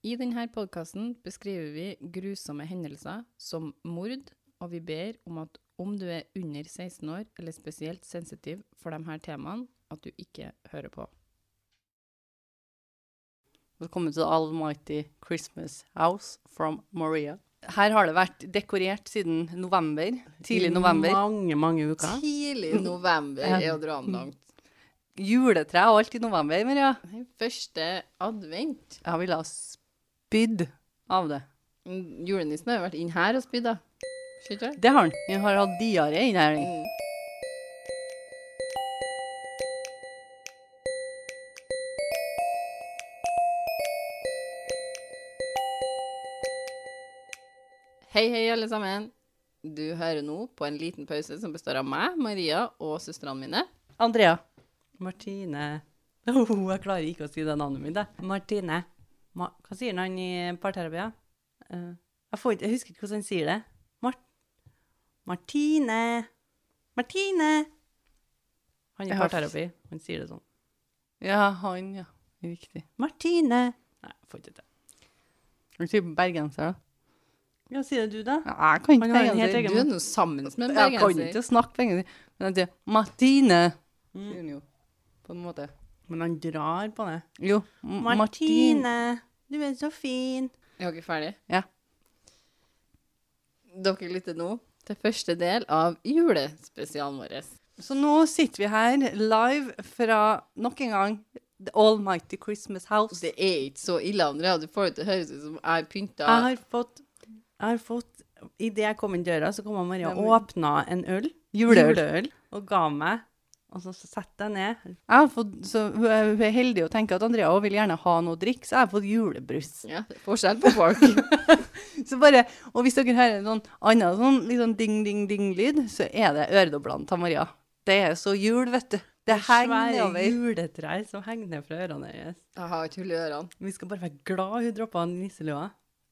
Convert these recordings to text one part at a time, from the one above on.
I denne podkasten beskriver vi grusomme hendelser som mord, og vi ber om at om du er under 16 år eller spesielt sensitiv for disse temaene, at du ikke hører på. Velkommen til The Almighty Christmas House from Maria. Her har det vært dekorert siden november. Tidlig november. I Mange, mange uker. Tidlig november er å dra den langt. Juletre og alt i november, Maria. Første advent. Jeg ville ha spydd av det. Julenissen har jo vært inn her og spydd, da. Skjønner du? det? Det har han. Han har hatt diaré inn her. Mm. Hei, hei, alle sammen. Du hører nå på en liten pause som består av meg, Maria og søstrene mine. Andrea. Martine oh, Jeg klarer ikke å si det navnet mitt. Martine. Hva sier han i parterapi? Eh, jeg, får jeg husker ikke hvordan han sier det. Mar Martine. Martine. Han i Jeg parterapi. Han sier det sånn. Ja, han, ja. Riktig. Martine. Nei, jeg får ikke til. Han sier bergenser, da. Ja, sier du, da? Ja, jeg kan ikke bergenser. Du er nå sammen med en Jeg kan ikke snakke bergenser. Men han sier Martine. Mm. Sier han jo. På en måte. Men han drar på det. Jo. M- Martine, du er så fin. Er dere ferdige? Ja. Dere lytter nå til første del av julespesialen vår. Så nå sitter vi her live fra nok en gang The Almighty Christmas House. Det er ikke så ille, Andrea. Du får det til å høres ut som jeg pynta Jeg har fått, jeg har fått Idet jeg kom inn døra, så kom Maria og åpna en øl. Juleøl. Og ga meg. Og så setter jeg ned. Jeg har fått, så hun er, hun er heldig og tenker at Andrea vil gjerne ha noe å drikke, så jeg har fått julebrus. Ja, det er forskjell på folk. Så bare, og hvis dere hører en sånn annen sånn, litt sånn ding-ding-ding-lyd, så er det øredoblene til Maria. Det er så jul, vet du. Det henger Svære nedover. juletrær som henger ned fra ørene hennes. Jeg har ikke hull i ørene. Vi skal bare være glad hun droppa nisselua.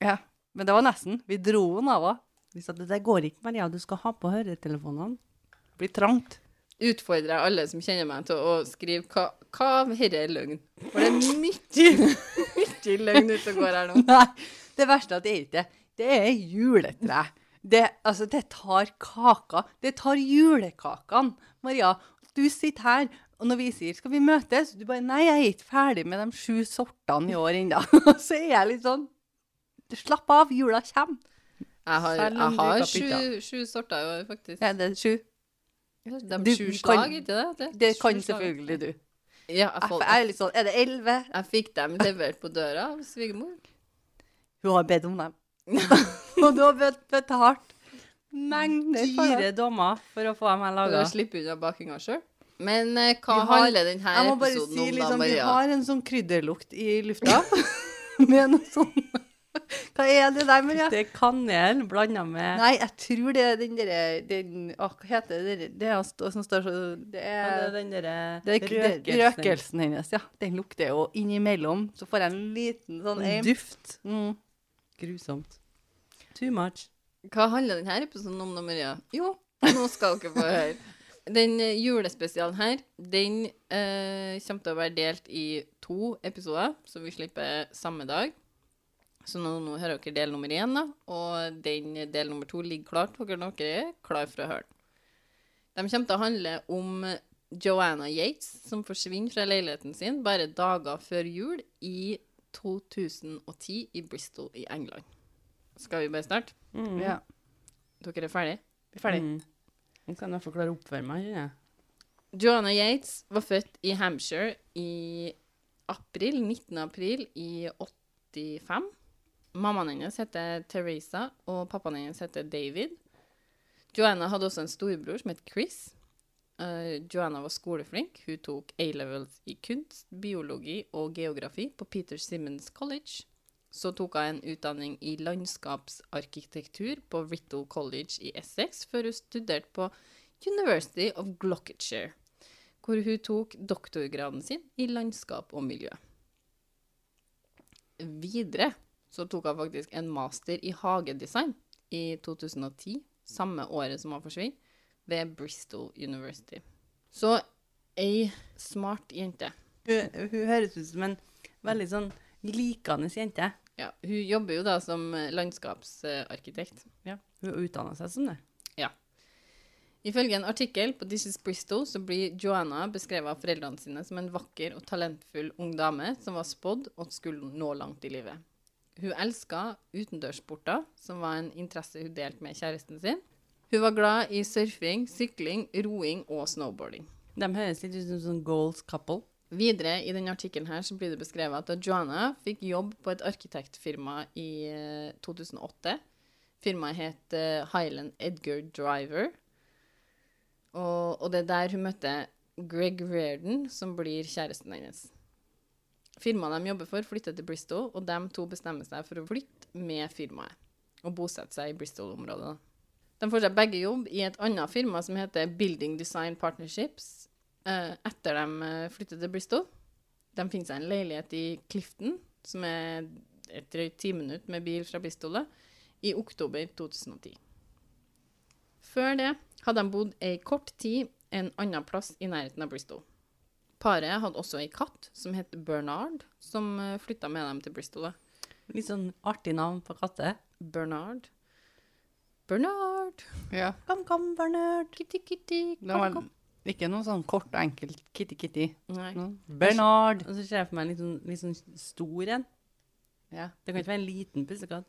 Ja, men det var nesten. Vi dro den av henne. Vi sa det der går ikke, Maria. Du skal ha på høretelefonene. Det blir trangt. Utfordrer jeg alle som kjenner meg, til å skrive hva, hva av dette er løgn. For det er mye, mye løgn ute og går her nå. Nei, det verste er at det er ikke det. Det er juletre. Det, altså, det tar kaka. Det tar julekakene. Maria, du sitter her, og når vi sier 'skal vi møtes', du bare 'nei, jeg er ikke ferdig med de sju sortene i år ennå'. så er jeg litt sånn Slapp av, jula kommer. Jeg har, jeg har sju, sju sorter i år, faktisk. Ja, det er sju. De Du sju slag, ikke det? det? Det kan slag. selvfølgelig du. Ja, jeg, Jeg er litt sånn Er det elleve? jeg fikk dem levert på døra av svigermor. Hun har bedt om dem. og du har bet- betalt mengder for. Dyre dommer for å få dem her For laga. å slippe unna bakinga sjøl. Men eh, hva har- handler denne Jeg må bare episoden si om, da, liksom, vi har en sånn krydderlukt i lufta. med noe sånn Hva er det der, Maria? Det er kanel blanda med Nei, jeg tror det er den derre den, Å, hva heter det? Det er som står så Det Ja, det er er den derre det er det- røkelsen. røkelsen hennes, ja. Den lukter jo innimellom. Så får jeg en liten sånn En aim. duft. Mm. Grusomt. Too much. Hva handler denne episoden om, da, Maria? Jo, nå skal dere få høre. Den eh, julespesialen her, den eh, kommer til å være delt i to episoder, så vi slipper samme dag. Så nå, nå hører dere del nummer én, da, og den del nummer to ligger klart. Dere dere er klar for å høre den. De kommer til å handle om Joanna Yates, som forsvinner fra leiligheten sin bare dager før jul i 2010 i Bristol i England. Skal vi bare starte? Mm. Ja. Dere er ferdige? Vi er ferdige. Mm. Jeg kan klare opp oppføre meg, Ja. Joanna Yates var født i Hampshire i april, 19. april i 85. Mammaen hennes heter Teresa, og pappaen hennes heter David. Joanna hadde også en storebror som het Chris. Uh, Joanna var skoleflink. Hun tok A-levels i kunst, biologi og geografi på Peter Simmons College. Så tok hun en utdanning i landskapsarkitektur på Rittle College i Essex, før hun studerte på University of Glocketshire, hvor hun tok doktorgraden sin i landskap og miljø. Videre så tok hun faktisk en master i hagedesign i 2010, samme året som hun forsvinner, ved Bristol University. Så ei smart jente. Hun, hun høres ut som en veldig sånn likende jente. Ja, hun jobber jo da som landskapsarkitekt. Ja. Hun utdanna seg som det. Ja. Ifølge en artikkel på This is Bristol så blir Joanna beskrevet av foreldrene sine som en vakker og talentfull ung dame som var spådd og skulle nå langt i livet. Hun elska utendørssporter, som var en interesse hun delte med kjæresten sin. Hun var glad i surfing, sykling, roing og snowboarding. De høres litt ut som sånn goals couple. Videre i denne artikkelen her så blir det beskrevet at Joanna fikk jobb på et arkitektfirma i eh, 2008. Firmaet het eh, Highland Edgar Driver. Og, og det er der hun møtte Greg Reardon, som blir kjæresten hennes. Firmaet de jobber for, flytter til Bristol, og de to bestemmer seg for å flytte med firmaet og bosette seg i Bristol-området. De får seg begge jobb i et annet firma som heter Building Design Partnerships, eh, etter de eh, flytter til Bristol. De finner seg en leilighet i Clifton, som er et drøyt ti minutter med bil fra Bristol, i oktober 2010. Før det hadde de bodd ei kort tid en annen plass i nærheten av Bristol. Paret hadde også ei katt som het Bernard, som flytta med dem til Bristol. da. Litt sånn artig navn på katte. Bernard. Bernard. Ja. Kom, kom, Bernard. Kitty, kitty. Det var ikke noe sånn kort og enkelt kitty-kitty. Nei. Bernard. Og så ser jeg for meg en litt sånn, litt sånn stor en. Ja. Det kan ikke være en liten pussekatt.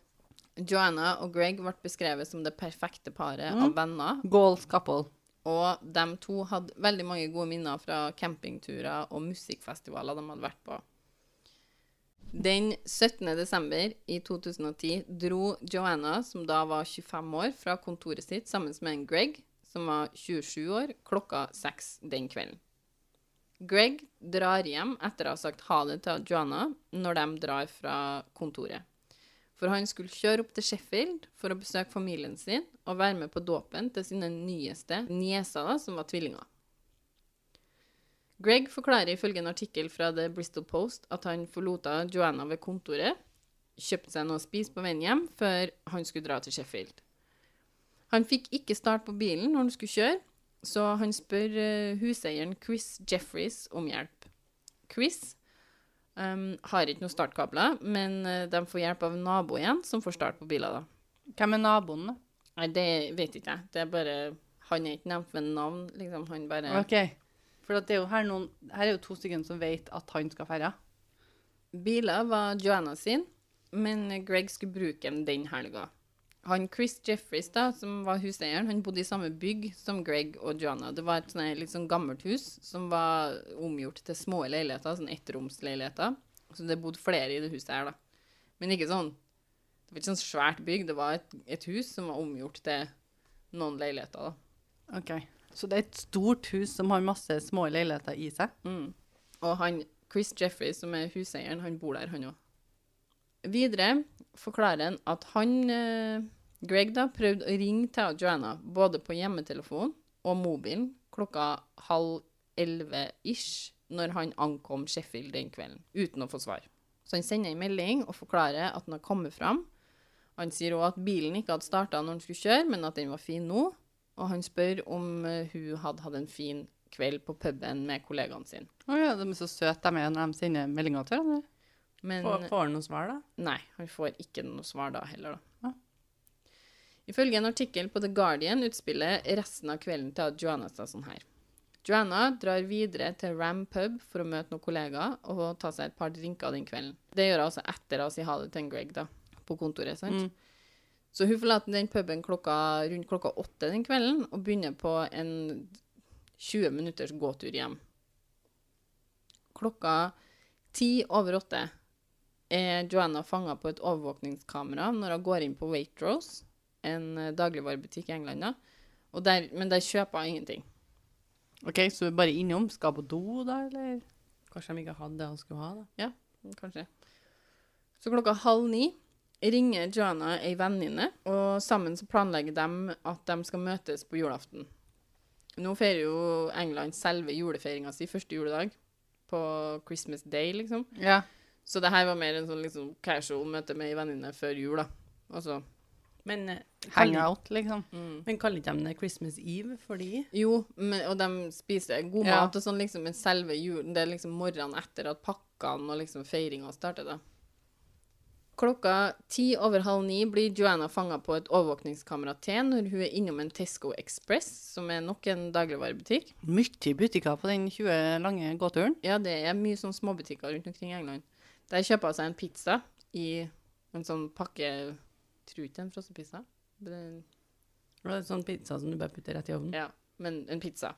Joanna og Greg ble beskrevet som det perfekte paret Mm. av venner. Goals couple. Og de to hadde veldig mange gode minner fra campingturer og musikkfestivaler de hadde vært på. Den 17. desember i 2010 dro Joanna, som da var 25 år, fra kontoret sitt sammen med en Greg, som var 27 år, klokka seks den kvelden. Greg drar hjem etter å ha sagt ha det til Joanna når de drar fra kontoret. For han skulle kjøre opp til Sheffield for å besøke familien sin og være med på dåpen til sine nyeste nieser, som var tvillinger. Greg forklarer ifølge en artikkel fra The Bristol Post at han forlot Joanna ved kontoret, kjøpte seg noe å spise på veien hjem før han skulle dra til Sheffield. Han fikk ikke start på bilen når han skulle kjøre, så han spør eh, huseieren Chris Jeffries om hjelp. Chris um, har ikke noen startkabler, men eh, de får hjelp av naboen som får start på biler. da. Hvem er naboen, da? Nei, det vet ikke jeg. Det er bare Han er ikke nevnt med navn, liksom. Han bare Ok. For det er jo her, noen, her er jo to stykker som vet at han skal ferde. Biler var Joanna sin, men Greg skulle bruke den den helga. Han Chris Jeffries, da, som var huseieren, han bodde i samme bygg som Greg og Joanna. Det var et sånn litt sånn gammelt hus som var omgjort til små leiligheter, sånn ettromsleiligheter. Så det bodde flere i det huset her, da. Men ikke sånn Det var ikke sånn svært bygg, det var et, et hus som var omgjort til noen leiligheter, da. Ok. Så det er et stort hus som har masse små leiligheter i seg. Mm. Og han, Chris Jeffries, som er huseieren, han bor der, han òg. Videre forklarer han at han, eh, Greg, da, prøvde å ringe til Joanna både på hjemmetelefon og mobilen klokka halv elleve-ish når han ankom Sheffield den kvelden, uten å få svar. Så han sender en melding og forklarer at han har kommet fram. Han sier òg at bilen ikke hadde starta når han skulle kjøre, men at den var fin nå. Og han spør om eh, hun hadde hatt en fin kveld på puben med kollegaene sine. Å ja, de er så søte de er når de sender meldinger til hverandre. Men Får, får han noe svar, da? nei, han får ikke noe svar da heller, da. Ja. Ifølge en artikkel på The Guardian utspiller resten av kvelden til Joanna seg sånn her. Joanna drar videre til Ram pub for å møte noen kollegaer og ta seg et par drinker den kvelden. Det gjør hun altså etter å si ha det til en Greg da, på kontoret. sant? Mm. Så hun forlater den puben klokka, rundt klokka åtte den kvelden og begynner på en 20 minutters gåtur hjem. Klokka ti over åtte er Joanna fanga på et overvåkningskamera når hun går inn på Waitrose, en eh, dagligvarebutikk i England. Der, men der kjøper hun ingenting. Ok, så du er bare innom. Skal på do, da, eller? Kanskje de ikke hadde det han skulle ha, da. Ja, Kanskje. Så klokka halv ni ringer Joanna ei venninne, og sammen så planlegger de at de skal møtes på julaften. Nå feirer jo England selve julefeiringa si første juledag, på Christmas Day, liksom. Ja. Så det her var mer en sånn liksom casual møte med ei venninne før jul, da. Altså Men, hang out, Hangout, liksom. mm. men kaller ikke de det Christmas Eve fordi Jo, men, og de spiser god Ja. mat og sånn, liksom, men selve julen Det er liksom morgenen etter at pakkene og liksom feiringa starter, da. Klokka ti over halv ni blir Joanna fanga på et overvåkningskamera til når hun er innom en Tesco Express, som er nok en dagligvarebutikk. Mye butikker på den 20 lange gåturen. Ja, det er mye sånn småbutikker rundt omkring i England. Der kjøper hun seg en pizza i en sånn pakke Tror ikke det en frossenpizza. Det- er sånn pizza som du bare putter rett i ovnen. Ja, men en pizza.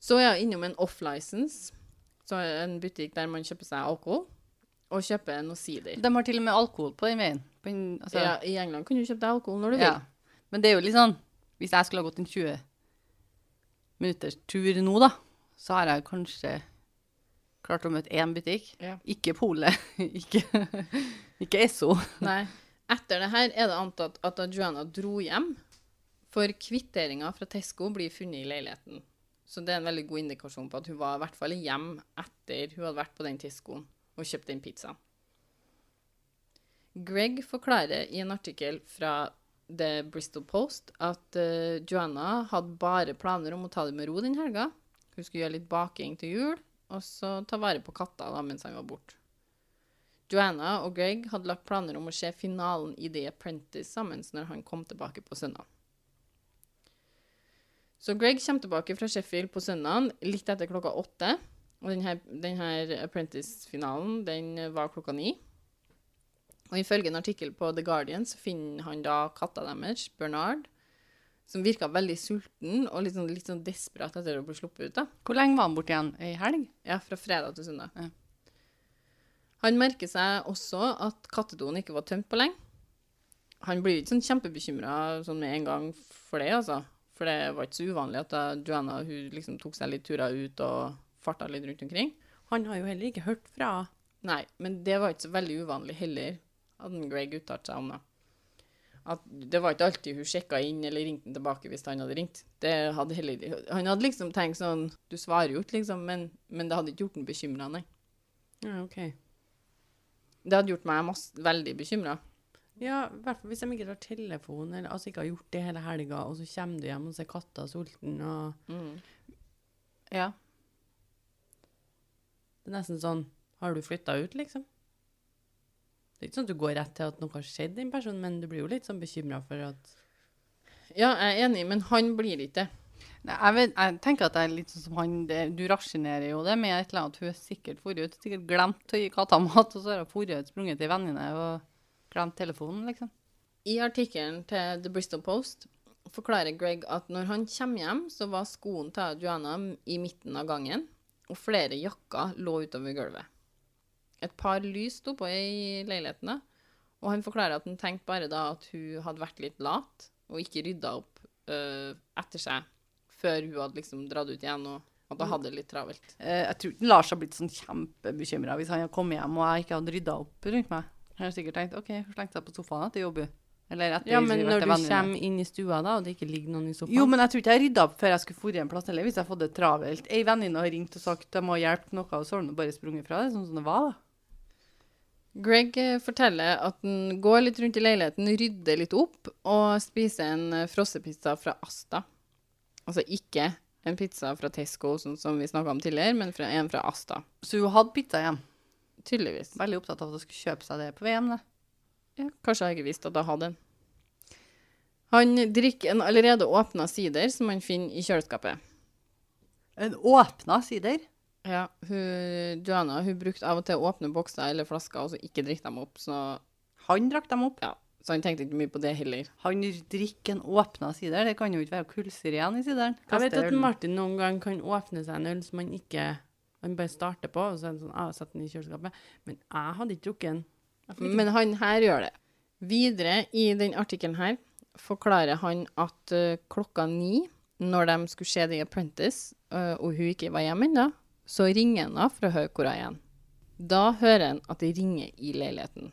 Så er hun innom en off-license, en butikk der man kjøper seg alkohol, og kjøper noe sider. De har til og med alkohol på den veien. På en, altså, Ja, I England kan du kjøpe deg alkohol når du vil. Men det er jo litt sånn Hvis jeg skulle ha gått en 20 minutters tur nå, da, så har jeg kanskje klart å møte én butikk. Ja. Ikke Polet. ikke, ikke Esso. Nei. Etter det her er det antatt at da Joanna dro hjem, for kvitteringa fra Tesco blir funnet i leiligheten. Så det er en veldig god indikasjon på at hun var i hvert fall hjem etter hun hadde vært på den Tescoen og kjøpt den pizzaen. Greg forklarer i en artikkel fra The Bristol Post at uh, Joanna hadde bare planer om å ta det med ro den helga. Hun skulle gjøre litt baking til jul, og så ta vare på katta da, mens han var borte. Joanna og Greg hadde lagt planer om å se finalen i The Apprentice sammen når han kom tilbake på søndag. Så Greg kommer tilbake fra Sheffield på søndag litt etter klokka åtte. Og denne, denne Apprentice-finalen den var klokka ni. Og ifølge en artikkel på The Guardian så finner han da katta deres, Bernard, som virka veldig sulten og litt sånn, litt sånn desperat etter å bli sluppet ut. da. Hvor lenge var han borte igjen? Ei helg? Ja, fra fredag til søndag. Ja. Han merker seg også at kattedoen ikke var tømt på lenge. Han blir ikke sånn kjempebekymra sånn med en gang for det, altså. For det var ikke så uvanlig at da Joanna hun liksom tok seg litt turer ut og farta litt rundt omkring. Han har jo heller ikke hørt fra Nei, men det var ikke så veldig uvanlig heller, hadde Greg uttalt seg om det. At det var ikke alltid hun sjekka inn eller ringte tilbake hvis han hadde ringt. Det hadde heller, han hadde liksom tenkt sånn Du svarer jo ikke, liksom, men, men det hadde ikke gjort ham bekymra, nei. Ja, OK. Det hadde gjort meg masse, veldig bekymra. Ja, i hvert fall hvis de ikke tar telefonen, eller altså ikke har gjort det hele helga, og så kommer du hjem og ser katta sulten, og Mm. Ja. det er nesten sånn Har du flytta ut, liksom? Det er ikke sånn at du går rett til at noe har skjedd den personen, men du blir jo litt sånn bekymra for at Ja, jeg er enig, men han blir ikke det. Nei, jeg, vet, jeg tenker at det er litt sånn som han det, Du rasjonerer jo det med et eller annet. Hun har sikkert dratt ut, sikkert glemt å gi katta mat, og så har hun dratt ut, sprunget til vennene og glemt telefonen, liksom. I artikkelen til The Bristol Post forklarer Greg at når han kommer hjem, så var skoen til Joanna i midten av gangen, og flere jakker lå utover gulvet. Et par lys sto på i leiligheten, da, og han forklarer at han tenkte bare da at hun hadde vært litt lat, og ikke rydda opp uh, etter seg før hun hadde liksom dratt ut igjen, og at hun hadde det litt travelt. Uh, jeg tror ikke Lars har blitt sånn kjempebekymra hvis han hadde kommet hjem og jeg ikke hadde rydda opp rundt meg. Han har sikkert tenkt OK, hun slengte seg på sofaen etter jobb, hun. Eller etter Ja, men når du kommer inn i stua, da, og det ikke ligger noen i sofaen Jo, men jeg tror ikke jeg rydda opp før jeg skulle forrige en plass eller hvis jeg hadde fått det travelt. Ei venninne har ringt og sagt de må hjelpe noe, og så har hun bare sprunget fra det, sånn som det var, da. Greg eh, forteller at han går litt rundt i leiligheten, rydder litt opp og spiser en eh, frossepizza fra Asta. Altså ikke en pizza fra Tesco, sånn som vi snakka om tidligere, men fra, en fra Asta. Så hun hadde pizza igjen? Tydeligvis. Veldig opptatt av at hun skulle kjøpe seg det på VM, det. Ja, kanskje jeg ikke visste at jeg hadde en. Han drikker en allerede åpna sider som han finner i kjøleskapet. En åpna sider. Ja, hun, Joanna hun brukte av og til å åpne bokser eller flasker og så ikke drikke dem opp. Så, Han drakk dem opp. ja, så han tenkte ikke mye på det heller. Han drikker en åpna sider. Det kan jo ikke være kullsyre igjen i sideren. Jeg vet at. Martin noen gang kan åpne seg en øl som han ikke Han bare starter på, og så er han sånn, ah, setter den i kjøleskapet. Men jeg hadde ikke drukket den. Ikke- Men han her gjør det. Videre i den artikkelen her forklarer han at uh, klokka ni, når de skulle se The Apprentice, uh, og hun ikke var hjemme ennå, så ringer han henne for å høre hvor hun er. Da hører han at det ringer i leiligheten.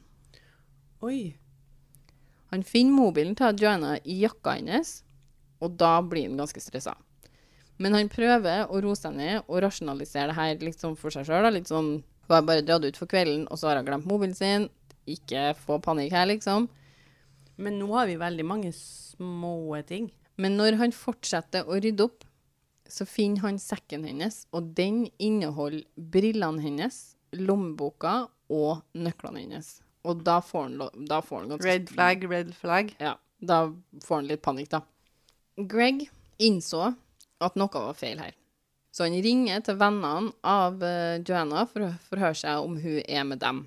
Oi. Han finner mobilen til Joanna i jakka hennes, og da blir han ganske stressa. Men han prøver å roe seg ned og rasjonalisere det her litt sånn for seg sjøl. Litt sånn Hun har bare dratt ut for kvelden, og så har hun glemt mobilen sin. Ikke få panikk her, liksom. Men nå har vi veldig mange små ting. Men når han fortsetter å rydde opp, så finner han sekken hennes, og den inneholder brillene hennes, lommeboka og nøklene hennes. Og da får han, da får han ganske Red flag, red flag. Ja, da får han litt panikk, da. Greg innså at noe var feil her. Så han ringer til vennene av eh, Joanna for å forhøre seg om hun er med dem.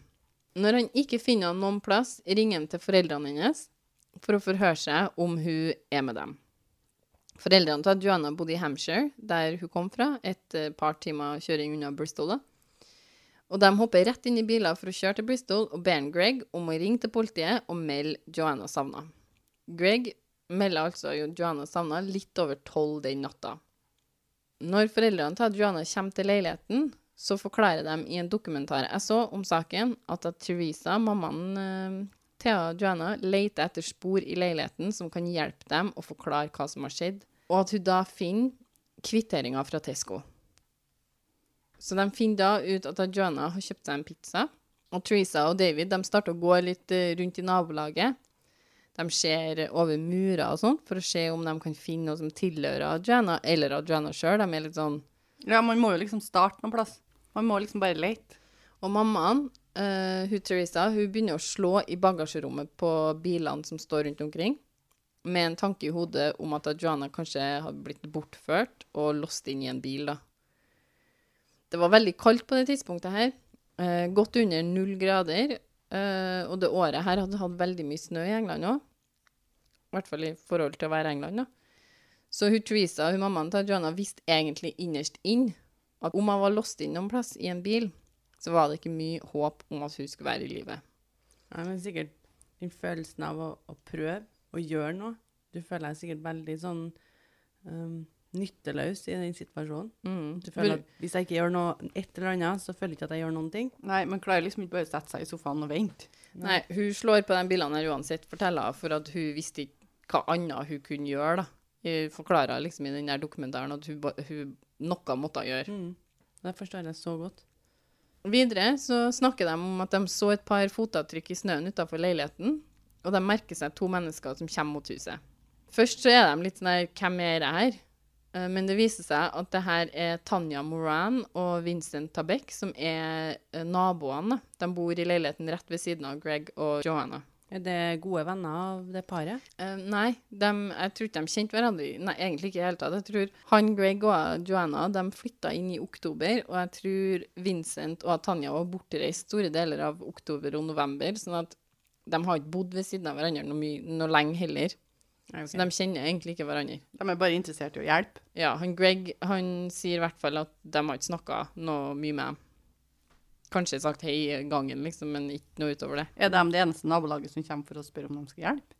Når han ikke finner noen plass, ringer han til foreldrene hennes for å forhøre seg om hun er med dem. Foreldrene til Joanna bodde i Hampshire, der hun kom fra, et eh, par timer kjøring unna Bristol. Og de hopper rett inn i biler for å kjøre til Bristol og ber Greg om å ringe til politiet og melde Joanna savna. Greg melder altså Joanna savna litt over tolv den natta. Når foreldrene til Joanna kommer til leiligheten, så forklarer de i en dokumentar jeg så om saken, at, at Teresa, mammaen Thea til Joanna, leter etter spor i leiligheten som kan hjelpe dem å forklare hva som har skjedd, og at hun da finner kvitteringer fra Tesco. Så de finner da ut at Joanna har kjøpt seg en pizza. Og Teresa og David de starter å gå litt eh, rundt i nabolaget. De ser over murer og sånn, for å se om de kan finne noe som tilhører Joanna, eller Joanna sjøl. De er litt sånn Ja, man må jo liksom starte noen plass. Man må liksom bare lete. Og mammaen, uh, hun Teresa, hun begynner å slå i bagasjerommet på bilene som står rundt omkring, med en tanke i hodet om at Joanna kanskje hadde blitt bortført og låst inn i en bil, da. Det var veldig kaldt på det tidspunktet her. Eh, godt under null grader. Eh, og det året her hadde hatt veldig mye snø i England òg. I hvert fall i forhold til å være England, da. Så hun Theresa, hun mammaen til Joanna, visste egentlig innerst inn at om hun var låst inn noen plass i en bil, så var det ikke mye håp om at hun skulle være i live. Ja, men sikkert den følelsen av å, å prøve å gjøre noe. Du føler deg sikkert veldig sånn um, nytteløs i den situasjonen. Mm. Du føler at hvis jeg ikke gjør noe, et eller annet, så føler jeg ikke at jeg gjør noen ting. Nei, man klarer liksom ikke bare å sette seg i sofaen og vente. Nei, hun slår på de bildene her uansett, forteller hun, for at hun visste ikke hva annet hun kunne gjøre, da. Hun forklarer liksom i den der dokumentaren at hun, hun noe måtte gjøre. Mm. Det forstår jeg så godt. Videre så snakker de om at de så et par fotavtrykk i snøen utenfor leiligheten, og de merker seg to mennesker som kommer mot huset. Først så er de litt sånn her, hvem er det her? Eh, Men det viser seg at det her er Tanja Moran og Vincent Tabek, som er eh, naboene. De bor i leiligheten rett ved siden av Greg og Johanna. Er det gode venner av det paret? Uh, nei, de, jeg tror ikke de kjente hverandre. Nei, egentlig ikke i det hele tatt. Jeg tror han, Greg og Joanna de flytta inn i oktober, og jeg tror Vincent og Tanja var bortreist store deler av oktober og november, sånn at de har ikke bodd ved siden av hverandre noe, mye, noe lenge heller. Så de kjenner egentlig ikke hverandre. De er bare interessert i å hjelpe. Ja, han Greg han sier i hvert fall at de har ikke snakka noe mye med dem. Kanskje sagt hei i gangen, liksom, men ikke noe utover det. Er de det eneste nabolaget som kommer for å spørre om de skal hjelpe?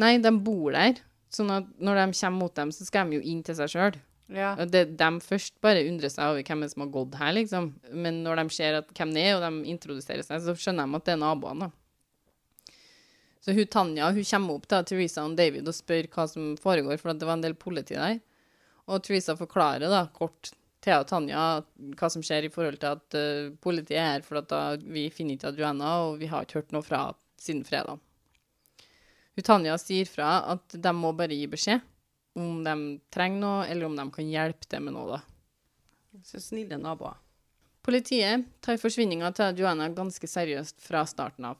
Nei, de bor der, sånn at når de kommer mot dem, så skal de jo inn til seg sjøl. Ja. Det, de først bare undrer seg over hvem som har gått her, liksom. Men når de ser at hvem det er, og de introduserer seg, så skjønner de at det er naboene, da. Så hun Tanja hun kommer opp til Teresa og David og spør hva som foregår, for at det var en del politi der. Og Teresa forklarer da kort til og Tanja hva som skjer i forhold til at uh, politiet er her, for at da, vi finner ikke Adriana, og vi har ikke hørt noe fra siden fredag. Hun Tanja sier fra at de må bare gi beskjed om de trenger noe, eller om de kan hjelpe til med noe. da. Så snille naboer. Politiet tar forsvinninga til Joanna ganske seriøst fra starten av.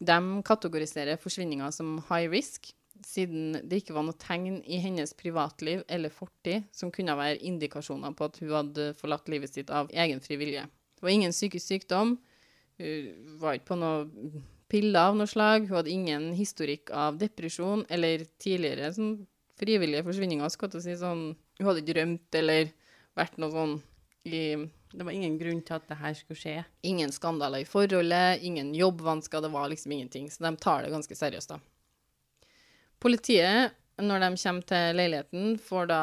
De kategoriserer forsvinninga som high risk, siden det ikke var noe tegn i hennes privatliv eller fortid som kunne være indikasjoner på at hun hadde forlatt livet sitt av egen fri vilje. Det var ingen psykisk sykdom, hun var ikke på noe piller av noe slag, hun hadde ingen historikk av depresjon eller tidligere sånn frivillige forsvinninger, si sånn Hun hadde ikke rømt eller vært noe sånn i Det var ingen grunn til at det her skulle skje. Ingen skandaler i forholdet, ingen jobbvansker, det var liksom ingenting. Så de tar det ganske seriøst, da. Politiet, når de kommer til leiligheten, får da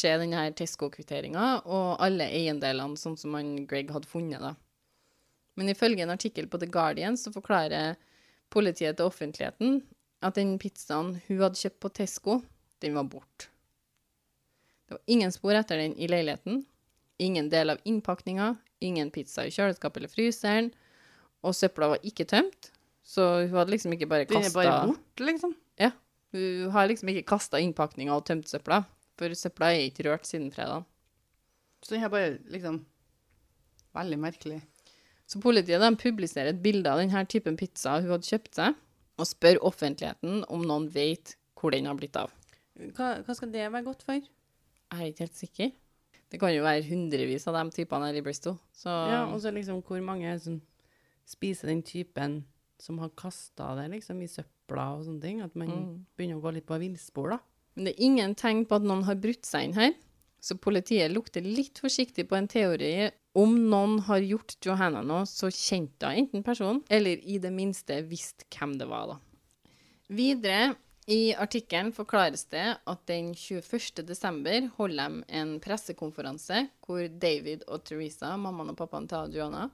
se denne Tesco-kvitteringa og alle eiendelene sånn som han Greg hadde funnet, da. Men ifølge en artikkel på The Guardian så forklarer politiet til offentligheten at den pizzaen hun hadde kjøpt på Tesco, den var borte. Det var ingen spor etter den i leiligheten. Ingen del av innpakninga, ingen pizza i kjøleskapet eller fryseren, og søpla var ikke tømt. Så hun hadde liksom ikke bare Den er bare borte, liksom. Ja. Hun har liksom ikke kasta innpakninga og tømt søpla, for søpla er ikke rørt siden fredag. Så den er bare liksom Veldig merkelig. Så politiet de publiserer et bilde av denne typen pizza hun hadde kjøpt seg, og spør offentligheten om noen vet hvor den har blitt av. Hva, hva skal det være godt for? Jeg er ikke helt sikker. Det kan jo være hundrevis av de typene her i Bristol. Så Ja, og så liksom hvor mange som spiser den typen som har kasta det liksom i søpla og sånne ting. At man Mm. begynner å gå litt på villspor, da. Men det er ingen tegn på at noen har brutt seg inn her, så politiet lukter litt forsiktig på en teori om noen har gjort Johanna noe, så kjente hun enten personen, eller i det minste visste hvem det var, da. Videre i artikkelen forklares det at den 21. desember holder de en pressekonferanse hvor David og Teresa, mammaen og pappaen til Joanna,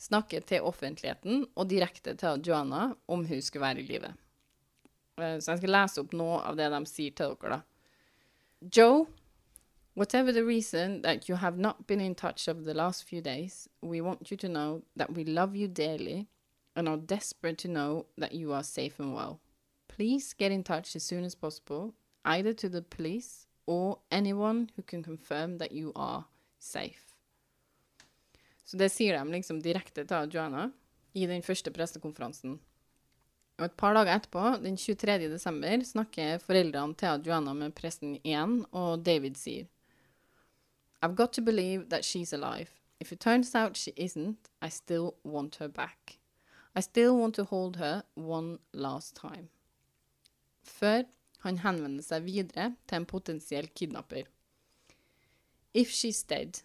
snakker til offentligheten og direkte til Joanna om hun skulle være i live. Eh, Så jeg skal lese opp noe av det de sier til dere, da. Joe, whatever the reason that you have not been in touch over the last few days, we want you to know that we love you dearly and are desperate to know that you are safe and well. Please get in touch as soon as possible, either to the police or anyone who can confirm that you are safe. Så det sier de liksom direkte til Joanna i den første pressekonferansen. Og et par dager etterpå, den 23. desember, snakker foreldrene til Joanna med pressen igjen, og David sier I've got to believe that she's alive. If it turns out she isn't, I still want her back. I still want to hold her one last time. Før han henvender seg videre til en potensiell kidnapper. If she's dead,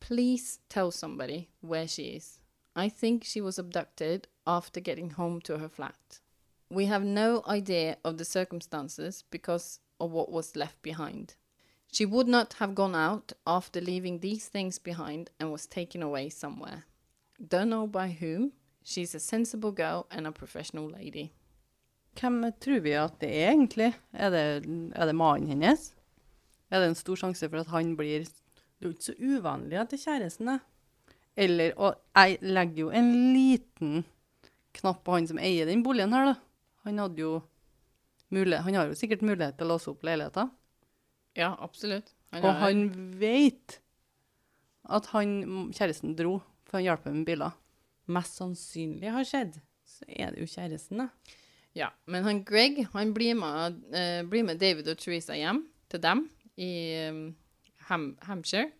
please tell somebody where she is. I think she was abducted after getting home to her flat. We have no idea of the circumstances because of what was left behind. She would not have gone out after leaving these things behind and was taken away somewhere. Don't know by whom. She's a sensible girl and a professional lady. Hvem tror vi at det er, egentlig? Er det, er det mannen hennes? Er det en stor sjanse for at han blir Det er jo ikke så uvanlig at det er kjæresten, da. Eller Og jeg legger jo en liten knapp på han som eier den boligen her, da. Han hadde jo mulighet, Han har jo sikkert mulighet til å låse opp leiligheter. Ja, absolutt. Og han vet at han, kjæresten dro, for han hjalp med biler. Mest sannsynlig har skjedd, så er det jo kjæresten, da. Ja, men han Greg han blir med, uh, blir med David og Teresa hjem til dem i um, Ham Hampshire.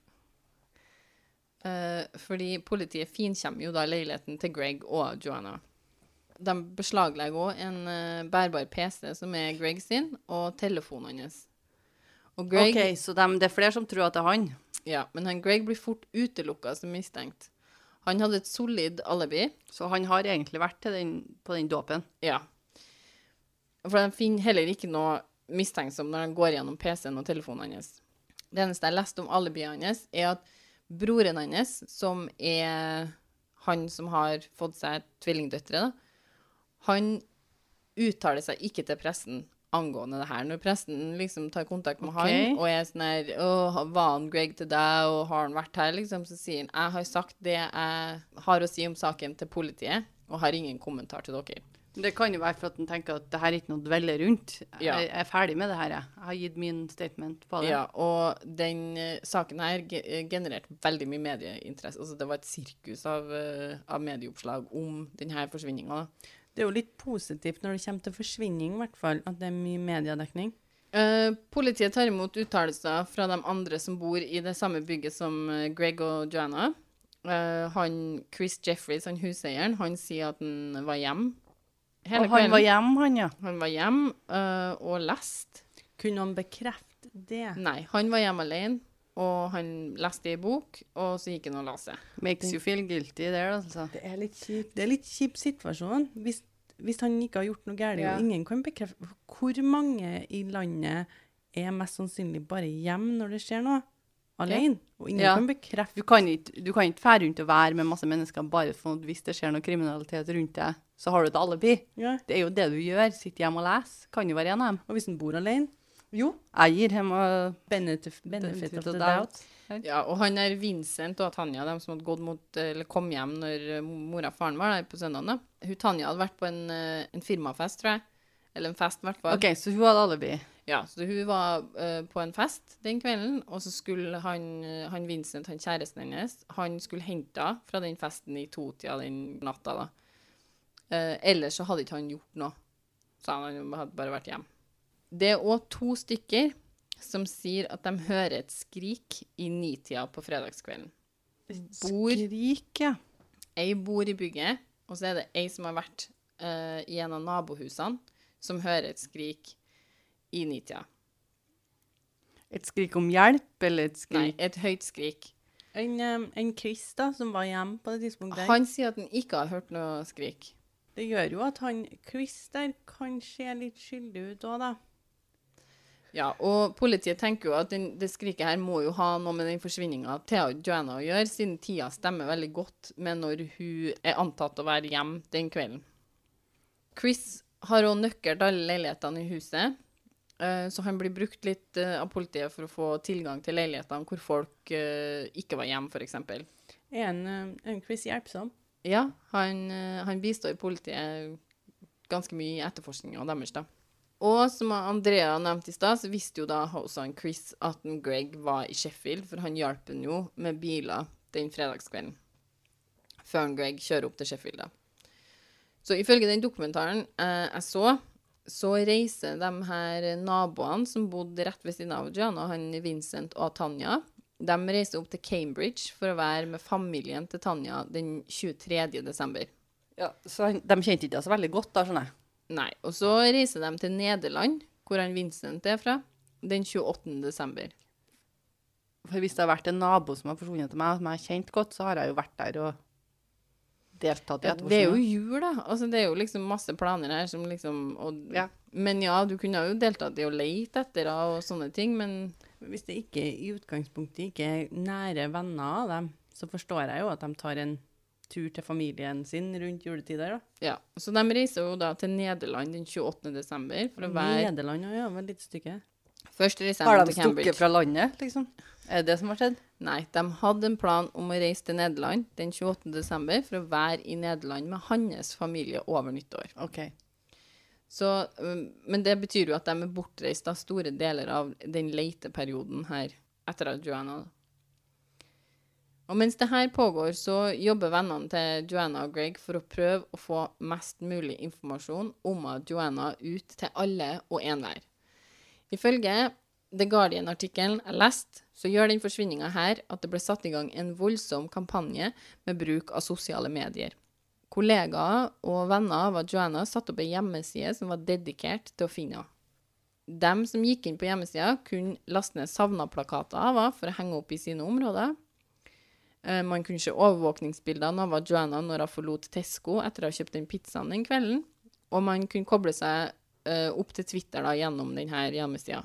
Uh, fordi politiet finkjemmer jo da leiligheten til Greg og Joanna. De beslaglegger òg en uh, bærbar PC som er Greg sin, og telefonen hans. Og Greg, OK, så de, det er flere som tror at det er han. ja, men han Greg blir fort utelukka som mistenkt. Han hadde et solid alibi. Så han har egentlig vært den, på den dåpen. Ja. For de finner heller ikke noe mistenksomt når de går gjennom PC-en og telefonen hans. Det eneste jeg leste om alibiet hans, er at broren hans, som er han som har fått seg tvillingdøtre, han uttaler seg ikke til pressen angående det her. Når pressen liksom tar kontakt med okay. han og er sånn her var han Greg til deg, og har han vært her, liksom? Så sier han Jeg har sagt det jeg har å si om saken til politiet, og har ingen kommentar til dere. Det kan jo være for at han tenker at det her er ikke noe å dvelle rundt. Ja. Jeg er ferdig med det her, jeg. Jeg har gitt min statement på det. Ja, og den uh, saken her eh, genererte veldig mye medieinteresse. Altså, det var et sirkus av, uh, av medieoppslag om denne forsvinninga. Det er jo litt positivt når det kommer til forsvinning, i hvert fall, at det er mye mediedekning. Uh, politiet tar imot uttalelser fra de andre som bor i det samme bygget som Greg og Joanna. Eh, han, Chris Jeffries, han huseieren, han sier at han var hjem hele Og han var hjemme, han, ja. Han var hjemme eh, og leste. Kunne han bekrefte det? Nei, han var hjemme alene, og han leste i bok, og så gikk han og la seg. Makes you feel guilty there, altså. Det er litt kjipt. Det er litt kjip situasjon hvis, hvis han ikke har gjort noe galt, Ja. og ingen kan bekrefte Hvor mange i landet er mest sannsynlig bare hjemme når det skjer noe? Alene? Og ingen Ja. kan bekrefte Du kan ikke, fære rundt og være med masse mennesker bare for at hvis det skjer noe kriminalitet rundt deg, så har du et alibi. ja. Det er jo det du gjør. Sitter hjemme og leser. Kan jo være en av dem. Og hvis han bor alene? Jo. Jeg gir ham Benefit, benefit Benefit of the doubt. Ja, og han er Vincent og Tanja, de som hadde gått mot, eller kom hjem når eh, mora og faren var der på søndagen. Hun Tanja hadde vært på en, eh, en firmafest, tror jeg. Eller en fest, i hvert fall. OK, så hun hadde alibi. Ja, så hun var uh, på en fest den kvelden, og så skulle han, eh, han Vincent, han kjæresten hennes, han skulle hente henne fra den festen i totida den natta, da. Uh, ellers så hadde ikke han gjort noe. Sa han, han hadde bare vært hjemme. Det er òg to stykker som sier at de hører et skrik i nitida på fredagskvelden. Bor Skrik, ja. Ei bor i bygget, og så er det ei som har vært uh, i en av nabohusene, som hører et skrik i nitida. Et skrik om hjelp, eller et skrik Nei, et høyt skrik. En, en Chris da, som var hjemme på det tidspunktet. Han sier at han ikke har hørt noe skrik. Det gjør jo at han Chris der kan se litt skyldig ut òg, da. Ja, og politiet tenker jo at den, det skriket her må jo ha noe med den forsvinninga til Joanna å gjøre, siden tida stemmer veldig godt med når hun er antatt å være hjemme den kvelden. Chris har òg nøkkel til alle leilighetene i huset, så han blir brukt litt eh, av politiet for å få tilgang til leilighetene hvor folk eh, ikke var hjemme, f.eks. Er en, en Chris hjelpsom? Ja, han, eh, han bistår politiet ganske mye i etterforskninga deres, da. Og som Andrea nevnte i stad, så visste jo da også han Chris at en Greg var i Sheffield, for han hjalp han jo med biler den fredagskvelden. Før en Greg kjører opp til Sheffield, da. Så ifølge den dokumentaren eh, jeg så, så reiser de her naboene som bodde rett ved siden av Gianna, han Vincent og Tanja, de reiser opp til Cambridge for å være med familien til Tanja den 23. desember. Ja, så de kjente ikke det så veldig godt, da, skjønner jeg. Nei. Og så reiser de til Nederland, hvor han Vincent er fra, den 28. desember. For hvis det har vært en nabo som har forsvunnet til meg, som jeg har kjent godt, så har jeg jo vært der og deltatt i Ja, det er jo jul, da. Altså, det er jo liksom masse planer her som liksom og, Ja. Men ja, du kunne jo deltatt i å leite etter henne og sånne ting, men Hvis det ikke i utgangspunktet ikke er nære venner av dem, så forstår jeg jo at de tar en tur til familien sin rundt juletider, da. ja. Så de reiser jo da til Nederland den 28. desember for å være Nederland òg, ja. Vel lite stykke. Først reiser Har de til Cambridge. stukket fra landet, liksom? Er det det som har skjedd? Nei, de hadde en plan om å reise til Nederland den 28. desember for å være i Nederland med hans familie over nyttår. OK. Så, men det betyr jo at de er bortreist av store deler av den leiteperioden her etter at Joanna Og mens det her pågår, så jobber vennene til Joanna og Greg for å prøve å få mest mulig informasjon om Joanna ut til alle og enhver. Ifølge The Guardian-artikkelen jeg leste, så gjør den forsvinninga her at det ble satt i gang en voldsom kampanje med bruk av sosiale medier. Kollegaer og venner av Joanna satte opp ei hjemmeside som var dedikert til å finne henne. De som gikk inn på hjemmesida, kunne laste ned savna-plakater av henne for å henge opp i sine områder. Eh, Man kunne se overvåkningsbildene av Joanna når hun forlot Tesco etter å ha kjøpt den pizzaen den kvelden. Og man kunne koble seg opp til Twitter da, gjennom denne hjemmesida.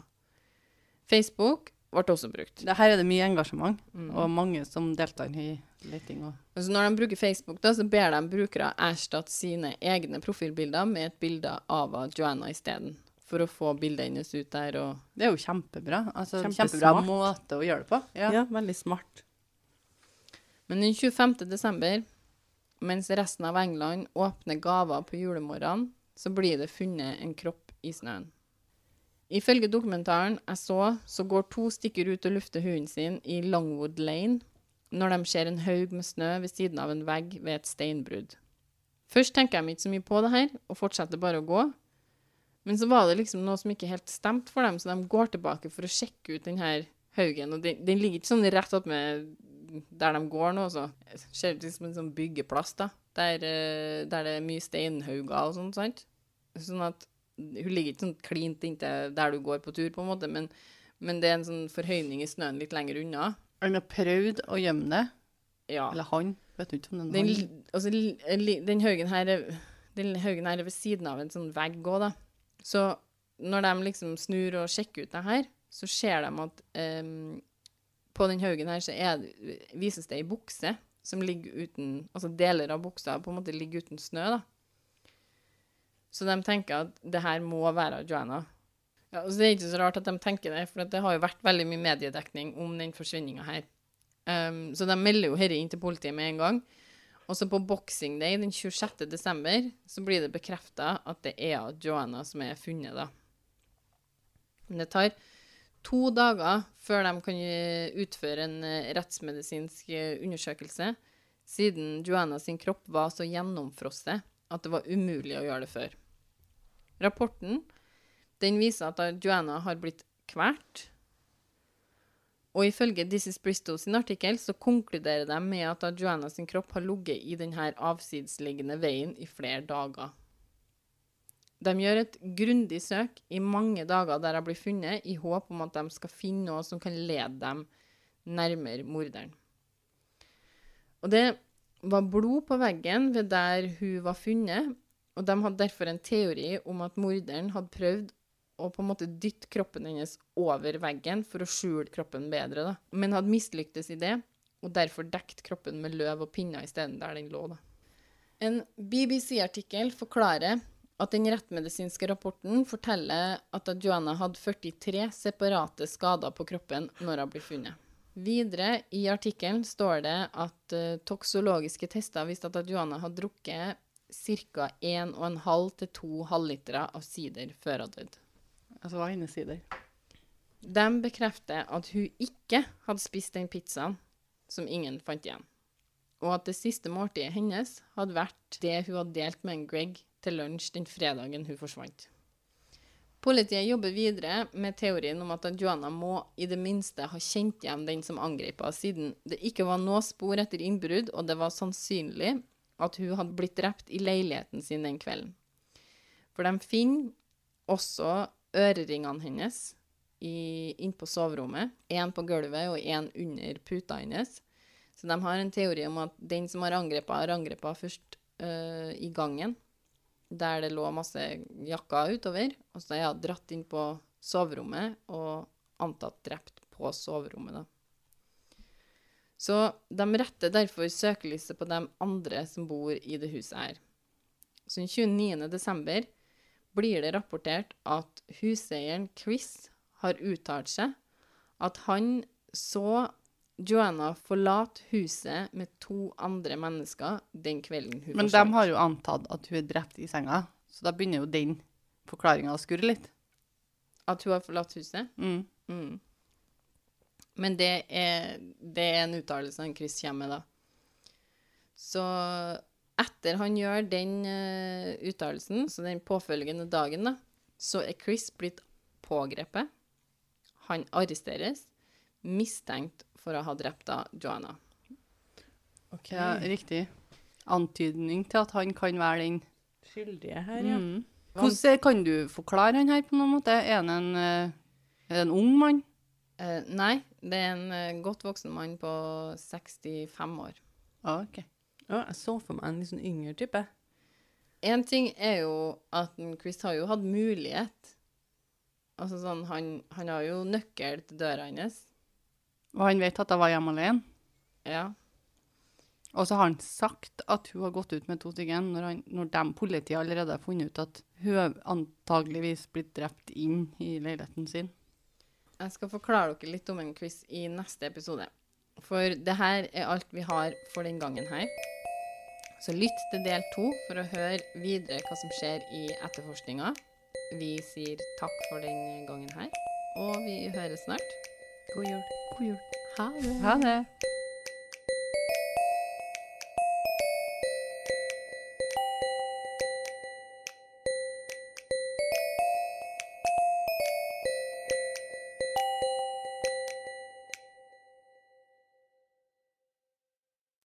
Facebook ble også brukt. Det her er det mye engasjement, Mm. og mange som deltar i leting. Altså når de bruker Facebook, da, så ber de brukere erstatte sine egne profilbilder med et bilde av Joanna isteden. For å få bildet hennes ut der og Det er jo kjempebra. Altså, Kjempesmart. kjempebra måte å gjøre det på. Ja. Ja. veldig smart. Men den 25. desember, mens resten av England åpner gaver på julemorgenen, så blir det funnet en kropp i snøen. Ifølge dokumentaren jeg så, så går to stykker ut og lufter hunden sin i Longwood Lane når de ser en haug med snø ved siden av en vegg ved et steinbrudd. Først tenker de ikke så mye på det her, og fortsetter bare å gå. Men så var det liksom noe som ikke helt stemte for dem, så de går tilbake for å sjekke ut denne haugen. Og den, den ligger ikke sånn rett opp med der de går nå, så det ser ut som en sånn byggeplass, da. Der, eh, der det er mye steinhauger og sånt, sant. Sånn at hun ligger ikke sånn klint inntil der du går på tur, på en måte, men, men det er en sånn forhøyning i snøen litt lenger unna. Han har prøvd å gjemme det. Ja. Eller han. Vet du ikke om Den, han. altså, den haugen her er, den haugen her er ved siden av en sånn vegg òg, da. Så når de liksom snur og sjekker ut det her, så ser de at um, på den haugen her så er, vises det ei bukse som ligger uten Altså deler av buksa på en måte ligger uten snø, da. Så de tenker at det her må være Joanna. Ja, så Det er ikke så rart at de tenker det, for det har jo vært veldig mye mediedekning om den forsvinninga her. Um, så de melder jo dette inn til politiet med en gang. Og så på Boxing Day den 26. desember så blir det bekrefta at det er Joanna som er funnet, da. Men det tar to dager før de kan utføre en eh, rettsmedisinsk eh, undersøkelse, siden Joanna sin kropp var så gjennomfrosset at det var umulig å gjøre det før. Rapporten den viser at Joanna har blitt kvalt. Og ifølge This is Bristol sin artikkel så konkluderer de med at Joanna sin kropp har ligget i denne avsidesliggende veien i flere dager. De gjør et grundig søk i mange dager der hun blir funnet, i håp om at de skal finne noe som kan lede dem nærmere morderen. Og det var blod på veggen ved der hun var funnet, og de hadde derfor en teori om at morderen hadde prøvd å på en måte dytte kroppen hennes over veggen for å skjule kroppen bedre, da. men hadde mislyktes i det, og derfor dekket kroppen med løv og pinner isteden der den lå. da. En BBC-artikkel forklarer at den rettmedisinske rapporten forteller at Joanna hadde 43 separate skader på kroppen når hun ble funnet. Videre i artikkelen står det at uh, toksologiske tester viste at Johanna hadde drukket ca. 1,5 til 2 halvlitere av sider før hun døde. Altså, hennes sider? De bekrefter at hun ikke hadde spist den pizzaen som ingen fant igjen, og at det siste måltidet hennes hadde vært det hun hadde delt med en Greg til lunsj den fredagen hun forsvant. Politiet jobber videre med teorien om at Joanna må i det minste ha kjent igjen den som angrep henne, siden det ikke var noe spor etter innbrudd, og det var sannsynlig at hun hadde blitt drept i leiligheten sin den kvelden. For de finner også øreringene hennes inn på soverommet. Én på gulvet og én under puta hennes. Så de har en teori om at den som har angrepet har angrepet først øh, i gangen, der det lå masse jakker utover. Og så er hun dratt inn på soverommet og antatt drept på soverommet, da. Så de retter derfor søkelyset på de andre som bor i det huset her. Så den 29. desember blir det rapportert at huseieren Chris har uttalt seg at han så Joanna forlater huset med to andre mennesker den kvelden hun Men de har jo antatt at hun er drept i senga, så da begynner jo den forklaringa å skurre litt. At hun har forlatt huset? Mm. Mm. Men det er, det er en uttalelse han Chris kommer med, da. Så etter han gjør den uh, uttalelsen, så den påfølgende dagen, da, så er Chris blitt pågrepet. Han arresteres, mistenkt for å ha drept Joanna. OK. Ja, riktig. Antydning til at han kan være den. Skyldige her, ja. Mm. Hvordan kan du forklare han her på noen måte? Er han en, eh, er det en ung mann? Uh, nei, det er en eh, godt voksen mann på 65 år. Ah, ok. Ja, jeg så for meg en litt sånn yngre type. En ting er jo at Chris har jo hatt mulighet. Altså sånn, han, han har jo nøkkel til døra hans. Og han vet at jeg var hjemme alene. Ja. Og så har han sagt at hun har gått ut med to stykker når, han, når de politiet allerede har funnet ut at hun antageligvis blitt drept inn i leiligheten sin. Jeg skal forklare dere litt om en quiz i neste episode. For det her er alt vi har for den gangen her. Så lytt til del to for å høre videre hva som skjer i etterforskninga. Vi sier takk for den gangen her, og vi høres snart. God jul. God jul. Ha det. Ha det.